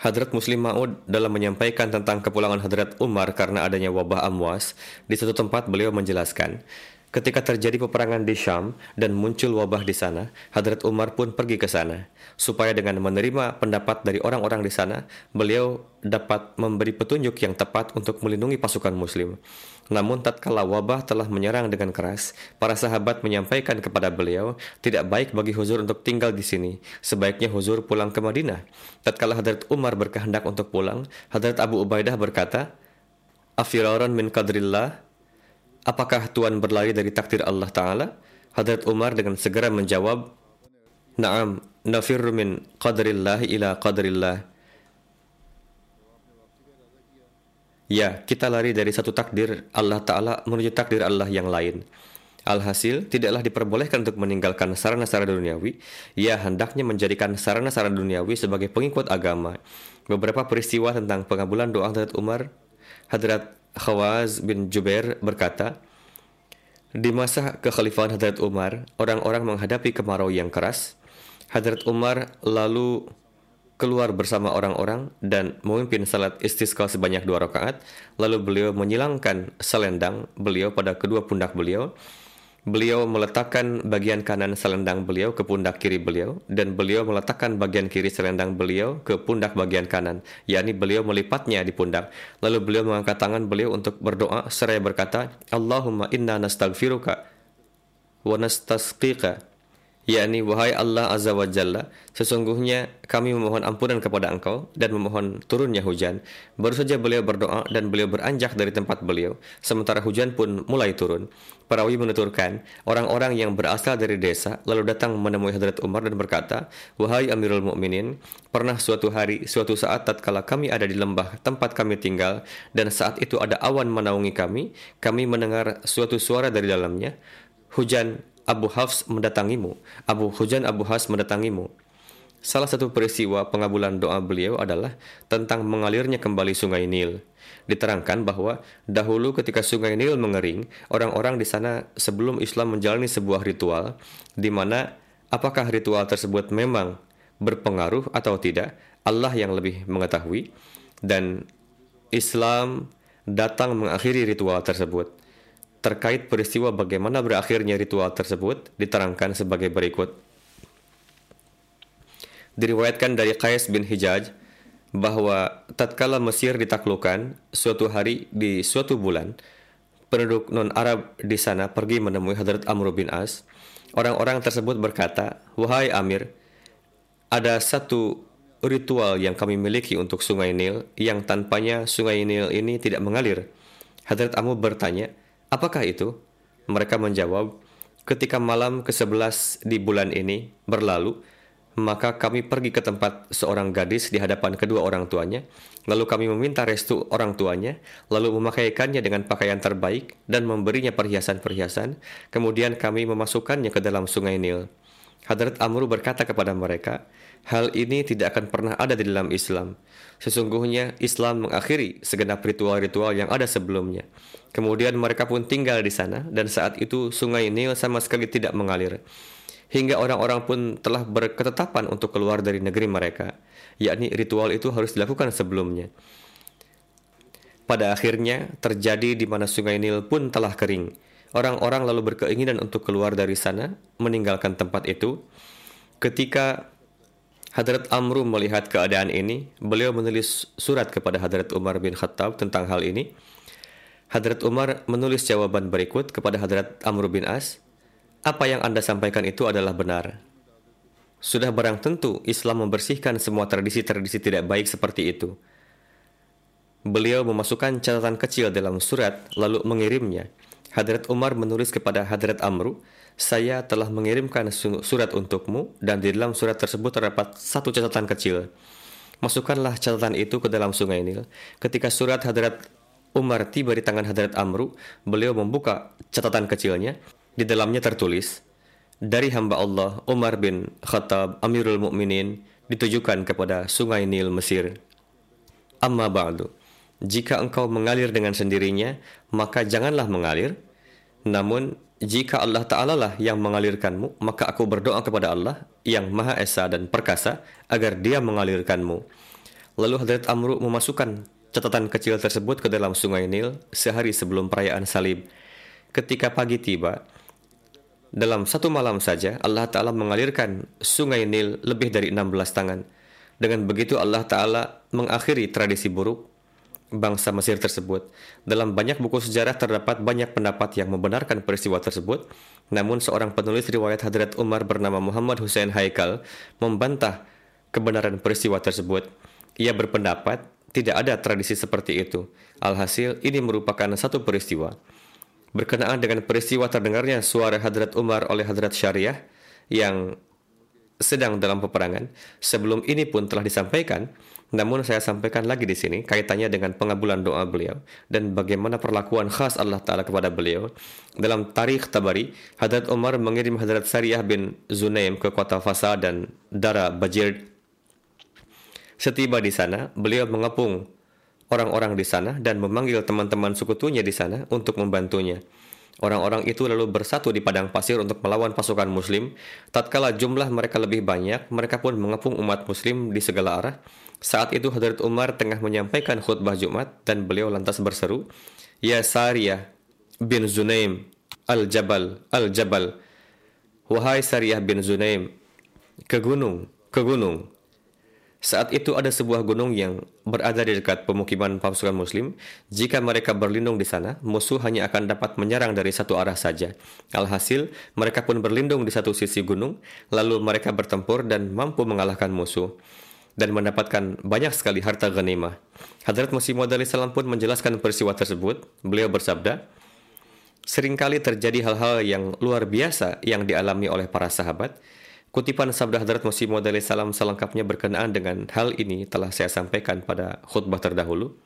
S2: Hadrat Muslim Ma'ud dalam menyampaikan tentang kepulangan Hadrat Umar karena adanya wabah amwas, di satu tempat beliau menjelaskan, Ketika terjadi peperangan di Syam dan muncul wabah di sana, Hadrat Umar pun pergi ke sana. Supaya dengan menerima pendapat dari orang-orang di sana, beliau dapat memberi petunjuk yang tepat untuk melindungi pasukan muslim. Namun tatkala wabah telah menyerang dengan keras, para sahabat menyampaikan kepada beliau, tidak baik bagi Huzur untuk tinggal di sini. Sebaiknya Huzur pulang ke Madinah. Tatkala Hadrat Umar berkehendak untuk pulang, Hadrat Abu Ubaidah berkata, Afiraran min qadrillah, Apakah Tuhan berlari dari takdir Allah Ta'ala? Hadrat Umar dengan segera menjawab, Naam, nafirru min qadrillah ila qadrillah. Ya, kita lari dari satu takdir Allah Ta'ala menuju takdir Allah yang lain. Alhasil, tidaklah diperbolehkan untuk meninggalkan sarana-sarana duniawi. Ia hendaknya menjadikan sarana-sarana duniawi sebagai pengikut agama. Beberapa peristiwa tentang pengabulan doa Hadrat Umar, Hadrat Khawaz bin Jubair berkata, di masa kekhalifahan Hadrat Umar, orang-orang menghadapi kemarau yang keras. Hadrat Umar lalu keluar bersama orang-orang dan memimpin salat istisqa sebanyak dua rakaat. Lalu beliau menyilangkan selendang beliau pada kedua pundak beliau Beliau meletakkan bagian kanan selendang beliau ke pundak kiri beliau dan beliau meletakkan bagian kiri selendang beliau ke pundak bagian kanan, yakni beliau melipatnya di pundak. Lalu beliau mengangkat tangan beliau untuk berdoa seraya berkata, Allahumma inna nastaghfiruka wa nastasqika yakni wahai Allah Azza wa Jalla, sesungguhnya kami memohon ampunan kepada engkau dan memohon turunnya hujan. Baru saja beliau berdoa dan beliau beranjak dari tempat beliau, sementara hujan pun mulai turun. Perawi menuturkan, orang-orang yang berasal dari desa lalu datang menemui Hadrat Umar dan berkata, Wahai Amirul Mukminin, pernah suatu hari, suatu saat tatkala kami ada di lembah tempat kami tinggal dan saat itu ada awan menaungi kami, kami mendengar suatu suara dari dalamnya, hujan Abu Hafs mendatangimu, Abu Hujan Abu Hafs mendatangimu. Salah satu peristiwa pengabulan doa beliau adalah tentang mengalirnya kembali sungai Nil. Diterangkan bahwa dahulu ketika sungai Nil mengering, orang-orang di sana sebelum Islam menjalani sebuah ritual, di mana apakah ritual tersebut memang berpengaruh atau tidak, Allah yang lebih mengetahui, dan Islam datang mengakhiri ritual tersebut terkait peristiwa bagaimana berakhirnya ritual tersebut diterangkan sebagai berikut. Diriwayatkan dari Qais bin Hijaj bahwa tatkala Mesir ditaklukkan suatu hari di suatu bulan, penduduk non-Arab di sana pergi menemui Hadrat Amr bin As. Orang-orang tersebut berkata, "Wahai Amir, ada satu ritual yang kami miliki untuk Sungai Nil yang tanpanya Sungai Nil ini tidak mengalir." Hadrat Amr bertanya, Apakah itu? Mereka menjawab, ketika malam ke-11 di bulan ini berlalu, maka kami pergi ke tempat seorang gadis di hadapan kedua orang tuanya, lalu kami meminta restu orang tuanya, lalu memakaikannya dengan pakaian terbaik dan memberinya perhiasan-perhiasan, kemudian kami memasukkannya ke dalam sungai Nil. Hadrat Amru berkata kepada mereka, hal ini tidak akan pernah ada di dalam Islam. Sesungguhnya Islam mengakhiri segenap ritual-ritual yang ada sebelumnya. Kemudian mereka pun tinggal di sana dan saat itu sungai Nil sama sekali tidak mengalir hingga orang-orang pun telah berketetapan untuk keluar dari negeri mereka, yakni ritual itu harus dilakukan sebelumnya. Pada akhirnya terjadi di mana sungai Nil pun telah kering. Orang-orang lalu berkeinginan untuk keluar dari sana, meninggalkan tempat itu. Ketika Hadrat Amru melihat keadaan ini, beliau menulis surat kepada Hadrat Umar bin Khattab tentang hal ini. Hadrat Umar menulis jawaban berikut kepada Hadrat Amru bin As, apa yang Anda sampaikan itu adalah benar. Sudah barang tentu Islam membersihkan semua tradisi-tradisi tidak baik seperti itu. Beliau memasukkan catatan kecil dalam surat lalu mengirimnya. Hadrat Umar menulis kepada Hadrat Amru, saya telah mengirimkan surat untukmu dan di dalam surat tersebut terdapat satu catatan kecil. Masukkanlah catatan itu ke dalam sungai Nil. Ketika surat Hadrat Umar tiba di tangan Hadrat Amru, beliau membuka catatan kecilnya di dalamnya tertulis, dari hamba Allah Umar bin Khattab Amirul Mukminin ditujukan kepada sungai Nil Mesir. Amma ba'du, jika engkau mengalir dengan sendirinya, maka janganlah mengalir. Namun, jika Allah Ta'ala lah yang mengalirkanmu, maka aku berdoa kepada Allah yang Maha Esa dan Perkasa agar dia mengalirkanmu. Lalu Hadrat Amru memasukkan catatan kecil tersebut ke dalam sungai Nil sehari sebelum perayaan salib. Ketika pagi tiba, dalam satu malam saja, Allah Ta'ala mengalirkan sungai Nil lebih dari 16 tangan. Dengan begitu Allah Ta'ala mengakhiri tradisi buruk bangsa Mesir tersebut. Dalam banyak buku sejarah terdapat banyak pendapat yang membenarkan peristiwa tersebut. Namun seorang penulis riwayat Hadrat Umar bernama Muhammad Hussein Haikal membantah kebenaran peristiwa tersebut. Ia berpendapat tidak ada tradisi seperti itu. Alhasil, ini merupakan satu peristiwa berkenaan dengan peristiwa terdengarnya suara Hadrat Umar oleh Hadrat Syariah yang sedang dalam peperangan. Sebelum ini pun telah disampaikan, namun saya sampaikan lagi di sini kaitannya dengan pengabulan doa beliau dan bagaimana perlakuan khas Allah Ta'ala kepada beliau. Dalam tarikh Tabari, Hadrat Umar mengirim Hadrat Syariah bin Zunaim ke kota Fasa dan Dara Bajir. Setiba di sana, beliau mengepung orang-orang di sana dan memanggil teman-teman sekutunya di sana untuk membantunya. Orang-orang itu lalu bersatu di padang pasir untuk melawan pasukan muslim. Tatkala jumlah mereka lebih banyak, mereka pun mengepung umat muslim di segala arah. Saat itu Hadrat Umar tengah menyampaikan khutbah Jumat dan beliau lantas berseru, Ya Sariyah bin Zunaim al-Jabal al-Jabal. Wahai Sariyah bin Zunaim, ke gunung, ke gunung. Saat itu ada sebuah gunung yang berada di dekat pemukiman pasukan muslim. Jika mereka berlindung di sana, musuh hanya akan dapat menyerang dari satu arah saja. Alhasil, mereka pun berlindung di satu sisi gunung, lalu mereka bertempur dan mampu mengalahkan musuh dan mendapatkan banyak sekali harta ghanimah. Hadrat Musi Maud salam pun menjelaskan peristiwa tersebut. Beliau bersabda, Seringkali terjadi hal-hal yang luar biasa yang dialami oleh para sahabat, Kutipan sabda Hadrat Masih Maud salam selengkapnya berkenaan dengan hal ini telah saya sampaikan pada khutbah terdahulu.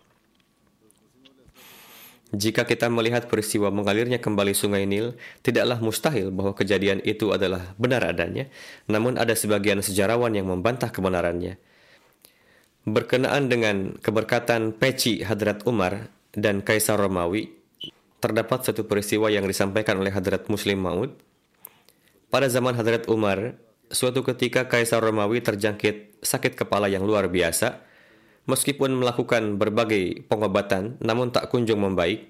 S2: Jika kita melihat peristiwa mengalirnya kembali sungai Nil, tidaklah mustahil bahwa kejadian itu adalah benar adanya, namun ada sebagian sejarawan yang membantah kebenarannya. Berkenaan dengan keberkatan peci Hadrat Umar dan Kaisar Romawi, terdapat satu peristiwa yang disampaikan oleh Hadrat Muslim Maud. Pada zaman Hadrat Umar, Suatu ketika Kaisar Romawi terjangkit sakit kepala yang luar biasa. Meskipun melakukan berbagai pengobatan, namun tak kunjung membaik,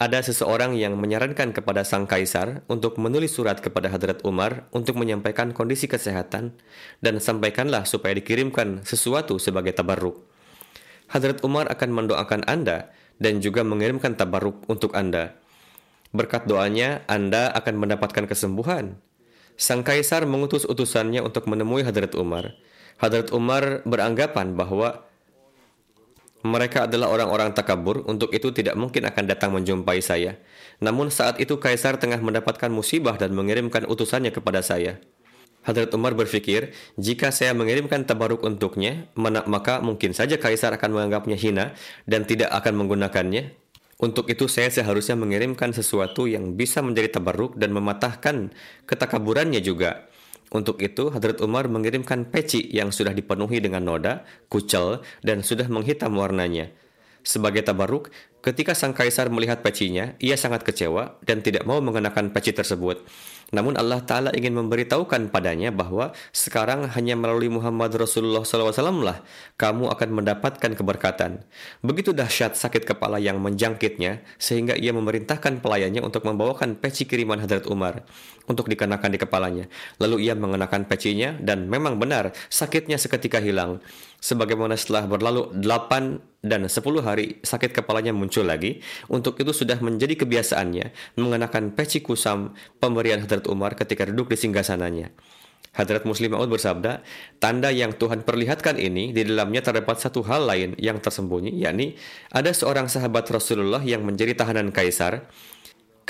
S2: ada seseorang yang menyarankan kepada sang kaisar untuk menulis surat kepada Hadrat Umar untuk menyampaikan kondisi kesehatan dan sampaikanlah supaya dikirimkan sesuatu sebagai tabarruk. Hadrat Umar akan mendoakan Anda dan juga mengirimkan tabarruk untuk Anda. Berkat doanya, Anda akan mendapatkan kesembuhan Sang kaisar mengutus utusannya untuk menemui Hadrat Umar. Hadrat Umar beranggapan bahwa mereka adalah orang-orang takabur, untuk itu tidak mungkin akan datang menjumpai saya. Namun saat itu kaisar tengah mendapatkan musibah dan mengirimkan utusannya kepada saya. Hadrat Umar berpikir, jika saya mengirimkan tabaruk untuknya, maka mungkin saja kaisar akan menganggapnya hina dan tidak akan menggunakannya. Untuk itu saya seharusnya mengirimkan sesuatu yang bisa menjadi tabaruk dan mematahkan ketakaburannya juga. Untuk itu, Hadrat Umar mengirimkan peci yang sudah dipenuhi dengan noda, kucel, dan sudah menghitam warnanya. Sebagai tabaruk, ketika sang kaisar melihat pecinya, ia sangat kecewa dan tidak mau mengenakan peci tersebut. Namun Allah Ta'ala ingin memberitahukan padanya bahwa sekarang hanya melalui Muhammad Rasulullah SAW lah kamu akan mendapatkan keberkatan. Begitu dahsyat sakit kepala yang menjangkitnya sehingga ia memerintahkan pelayannya untuk membawakan peci kiriman Hadrat Umar untuk dikenakan di kepalanya. Lalu ia mengenakan pecinya dan memang benar sakitnya seketika hilang. Sebagaimana setelah berlalu 8 dan 10 hari sakit kepalanya muncul lagi, untuk itu sudah menjadi kebiasaannya mengenakan peci kusam pemberian Hadrat Umar ketika duduk di singgasananya. Hadrat Muslim Maud bersabda, tanda yang Tuhan perlihatkan ini di dalamnya terdapat satu hal lain yang tersembunyi, yakni ada seorang sahabat Rasulullah yang menjadi tahanan kaisar.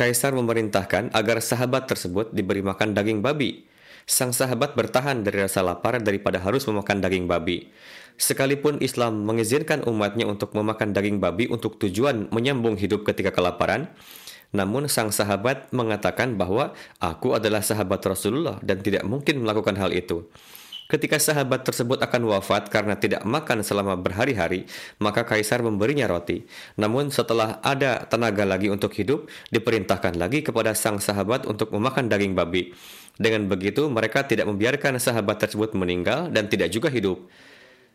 S2: Kaisar memerintahkan agar sahabat tersebut diberi makan daging babi. Sang sahabat bertahan dari rasa lapar daripada harus memakan daging babi. Sekalipun Islam mengizinkan umatnya untuk memakan daging babi untuk tujuan menyambung hidup ketika kelaparan, namun sang sahabat mengatakan bahwa aku adalah sahabat Rasulullah dan tidak mungkin melakukan hal itu. Ketika sahabat tersebut akan wafat karena tidak makan selama berhari-hari, maka kaisar memberinya roti. Namun setelah ada tenaga lagi untuk hidup, diperintahkan lagi kepada sang sahabat untuk memakan daging babi. Dengan begitu, mereka tidak membiarkan sahabat tersebut meninggal dan tidak juga hidup.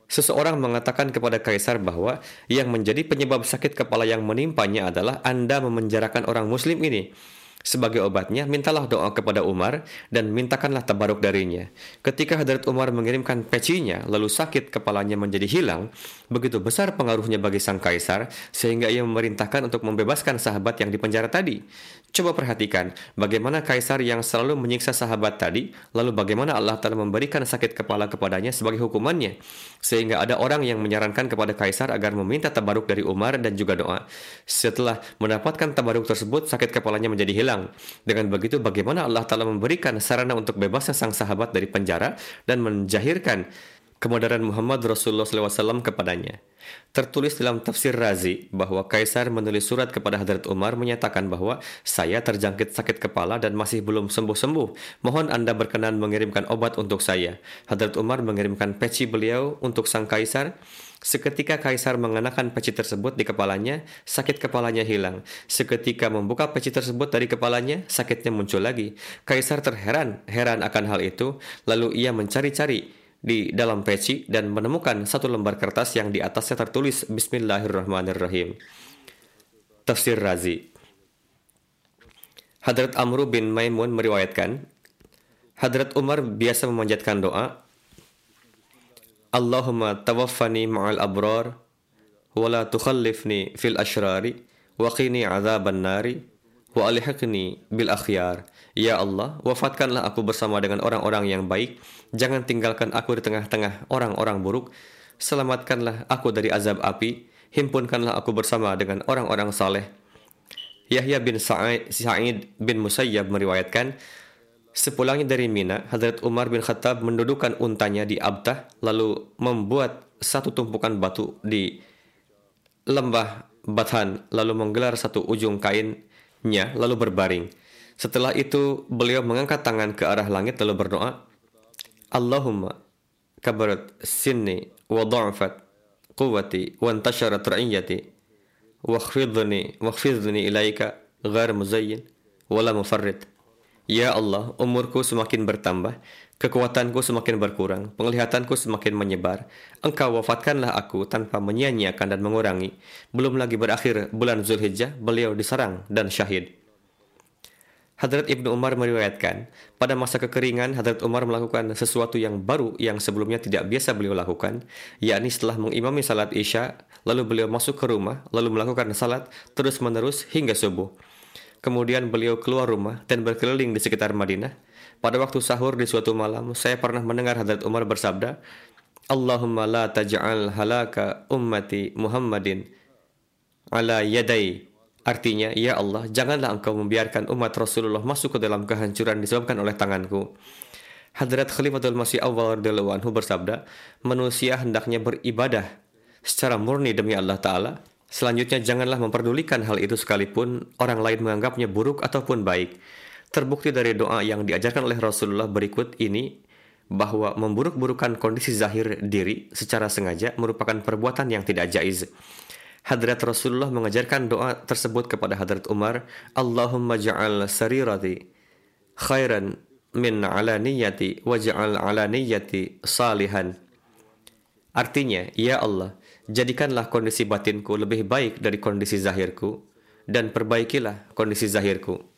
S2: Seseorang mengatakan kepada kaisar bahwa yang menjadi penyebab sakit kepala yang menimpanya adalah Anda memenjarakan orang muslim ini. Sebagai obatnya, mintalah doa kepada Umar dan mintakanlah tabaruk darinya. Ketika Hadrat Umar mengirimkan pecinya, lalu sakit kepalanya menjadi hilang, begitu besar pengaruhnya bagi sang kaisar, sehingga ia memerintahkan untuk membebaskan sahabat yang dipenjara tadi. Coba perhatikan bagaimana kaisar yang selalu menyiksa sahabat tadi, lalu bagaimana Allah telah memberikan sakit kepala kepadanya sebagai hukumannya. Sehingga ada orang yang menyarankan kepada kaisar agar meminta tabaruk dari Umar dan juga doa. Setelah mendapatkan tabaruk tersebut, sakit kepalanya menjadi hilang. Dengan begitu bagaimana Allah telah memberikan sarana untuk bebasnya sang sahabat dari penjara dan menjahirkan kemodaran Muhammad Rasulullah SAW kepadanya. Tertulis dalam tafsir Razi bahwa Kaisar menulis surat kepada Hadrat Umar menyatakan bahwa saya terjangkit sakit kepala dan masih belum sembuh-sembuh. Mohon Anda berkenan mengirimkan obat untuk saya. Hadrat Umar mengirimkan peci beliau untuk sang Kaisar. Seketika Kaisar mengenakan peci tersebut di kepalanya, sakit kepalanya hilang. Seketika membuka peci tersebut dari kepalanya, sakitnya muncul lagi. Kaisar terheran, heran akan hal itu, lalu ia mencari-cari di dalam peci dan menemukan satu lembar kertas yang di atasnya tertulis Bismillahirrahmanirrahim. Tafsir Razi Hadrat Amru bin Maimun meriwayatkan, Hadrat Umar biasa memanjatkan doa, Allahumma tawaffani ma'al abrar, wa la tukhallifni fil ashrari, wa qini azaban nari, wa bil akhyar. Ya Allah, wafatkanlah aku bersama dengan orang-orang yang baik. Jangan tinggalkan aku di tengah-tengah orang-orang buruk. Selamatkanlah aku dari azab api. Himpunkanlah aku bersama dengan orang-orang saleh. Yahya bin Sa'id bin Musayyab meriwayatkan, Sepulangnya dari Mina, Hadrat Umar bin Khattab mendudukan untanya di Abtah, lalu membuat satu tumpukan batu di lembah Bathan, lalu menggelar satu ujung kainnya, lalu berbaring. Setelah itu beliau mengangkat tangan ke arah langit lalu berdoa, Allahumma kabarat sinni wa dha'fat quwwati wa intasharat ra'iyati wa khfidni wa khfidni ilaika ghair muzayyin wala mufarrid. Ya Allah, umurku semakin bertambah, kekuatanku semakin berkurang, penglihatanku semakin menyebar. Engkau wafatkanlah aku tanpa menyia-nyiakan dan mengurangi. Belum lagi berakhir bulan Zulhijjah, beliau diserang dan syahid. Hadrat Ibnu Umar meriwayatkan, pada masa kekeringan Hadrat Umar melakukan sesuatu yang baru yang sebelumnya tidak biasa beliau lakukan, yakni setelah mengimami salat Isya, lalu beliau masuk ke rumah, lalu melakukan salat terus-menerus hingga subuh. Kemudian beliau keluar rumah dan berkeliling di sekitar Madinah. Pada waktu sahur di suatu malam, saya pernah mendengar Hadrat Umar bersabda, Allahumma la taj'al halaka ummati Muhammadin ala yadai Artinya, ya Allah, janganlah engkau membiarkan umat Rasulullah masuk ke dalam kehancuran disebabkan oleh tanganku. Hadrat Khalifatul Masih Awal radhiyallahu anhu bersabda, manusia hendaknya beribadah secara murni demi Allah Ta'ala. Selanjutnya janganlah memperdulikan hal itu sekalipun orang lain menganggapnya buruk ataupun baik. Terbukti dari doa yang diajarkan oleh Rasulullah berikut ini bahwa memburuk-burukan kondisi zahir diri secara sengaja merupakan perbuatan yang tidak jaiz. Hadrat Rasulullah mengajarkan doa tersebut kepada Hadrat Umar, Allahumma ja'al sarirati khairan min alaniyati waj'al alaniyati salihan. Artinya, ya Allah, jadikanlah kondisi batinku lebih baik dari kondisi zahirku dan perbaikilah kondisi zahirku.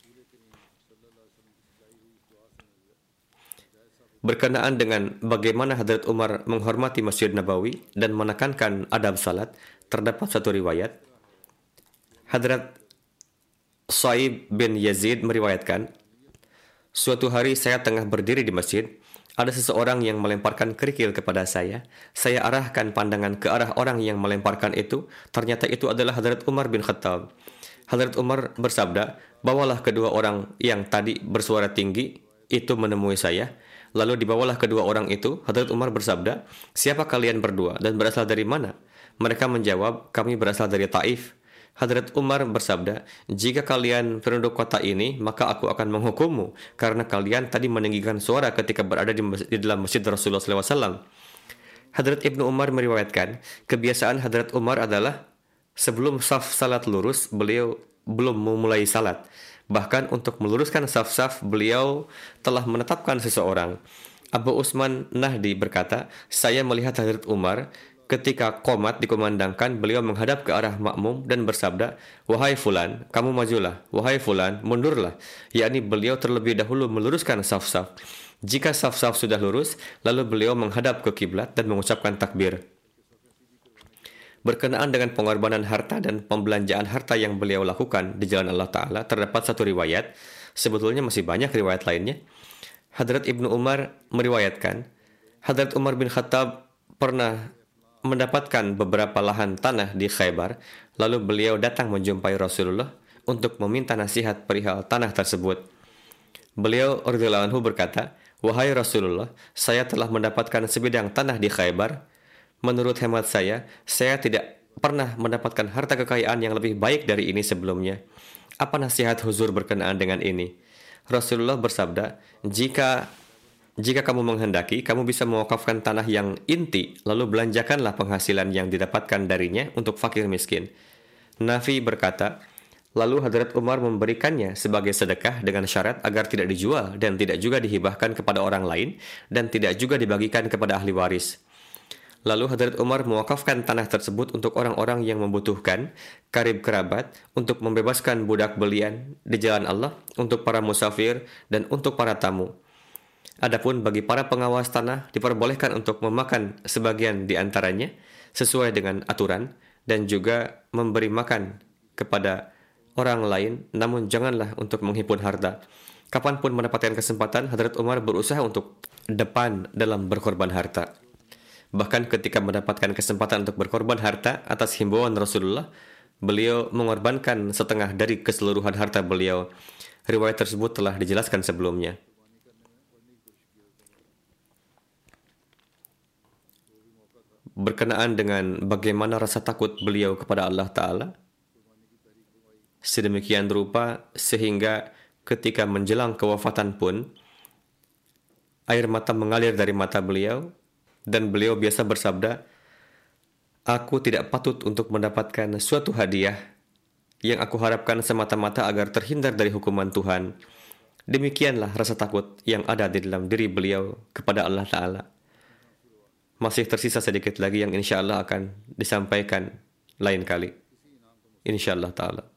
S2: Berkenaan dengan bagaimana Hadrat Umar menghormati Masjid Nabawi dan menekankan adab salat, terdapat satu riwayat. Hadrat Saib bin Yazid meriwayatkan, Suatu hari saya tengah berdiri di masjid, ada seseorang yang melemparkan kerikil kepada saya. Saya arahkan pandangan ke arah orang yang melemparkan itu. Ternyata itu adalah Hadrat Umar bin Khattab. Hadrat Umar bersabda, bawalah kedua orang yang tadi bersuara tinggi itu menemui saya. Lalu dibawalah kedua orang itu, Hadrat Umar bersabda, siapa kalian berdua dan berasal dari mana? Mereka menjawab, kami berasal dari Taif. Hadrat Umar bersabda, jika kalian penduduk kota ini, maka aku akan menghukummu karena kalian tadi meninggikan suara ketika berada di, masjid, di dalam masjid Rasulullah SAW. Hadrat Ibnu Umar meriwayatkan, kebiasaan Hadrat Umar adalah sebelum saf salat lurus, beliau belum memulai salat. Bahkan untuk meluruskan saf-saf, beliau telah menetapkan seseorang. Abu Usman Nahdi berkata, saya melihat Hadrat Umar ketika komat dikumandangkan, beliau menghadap ke arah makmum dan bersabda, Wahai Fulan, kamu majulah. Wahai Fulan, mundurlah. Yakni beliau terlebih dahulu meluruskan saf-saf. Jika saf-saf sudah lurus, lalu beliau menghadap ke kiblat dan mengucapkan takbir. Berkenaan dengan pengorbanan harta dan pembelanjaan harta yang beliau lakukan di jalan Allah Ta'ala, terdapat satu riwayat, sebetulnya masih banyak riwayat lainnya. Hadrat Ibnu Umar meriwayatkan, Hadrat Umar bin Khattab pernah mendapatkan beberapa lahan tanah di Khaybar, lalu beliau datang menjumpai Rasulullah untuk meminta nasihat perihal tanah tersebut. Beliau radhiyallahu berkata, "Wahai Rasulullah, saya telah mendapatkan sebidang tanah di Khaybar Menurut hemat saya, saya tidak pernah mendapatkan harta kekayaan yang lebih baik dari ini sebelumnya. Apa nasihat huzur berkenaan dengan ini? Rasulullah bersabda, jika jika kamu menghendaki, kamu bisa mewakafkan tanah yang inti, lalu belanjakanlah penghasilan yang didapatkan darinya untuk fakir miskin. Nafi berkata, lalu Hadrat Umar memberikannya sebagai sedekah dengan syarat agar tidak dijual dan tidak juga dihibahkan kepada orang lain dan tidak juga dibagikan kepada ahli waris. Lalu Hadrat Umar mewakafkan tanah tersebut untuk orang-orang yang membutuhkan, karib kerabat, untuk membebaskan budak belian di jalan Allah, untuk para musafir, dan untuk para tamu. Adapun bagi para pengawas tanah diperbolehkan untuk memakan sebagian di antaranya sesuai dengan aturan dan juga memberi makan kepada orang lain, namun janganlah untuk menghimpun harta. Kapan pun mendapatkan kesempatan, Hadrat Umar berusaha untuk depan dalam berkorban harta. Bahkan ketika mendapatkan kesempatan untuk berkorban harta atas himbauan Rasulullah, beliau mengorbankan setengah dari keseluruhan harta beliau. Riwayat tersebut telah dijelaskan sebelumnya. Berkenaan dengan bagaimana rasa takut beliau kepada Allah Ta'ala, sedemikian rupa sehingga ketika menjelang kewafatan pun, air mata mengalir dari mata beliau dan beliau biasa bersabda, Aku tidak patut untuk mendapatkan suatu hadiah yang aku harapkan semata-mata agar terhindar dari hukuman Tuhan. Demikianlah rasa takut yang ada di dalam diri beliau kepada Allah Ta'ala. Masih tersisa sedikit lagi yang insya Allah akan disampaikan lain kali. Insya Allah Ta'ala.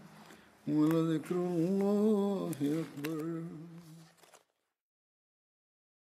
S1: ولذكر الله أكبر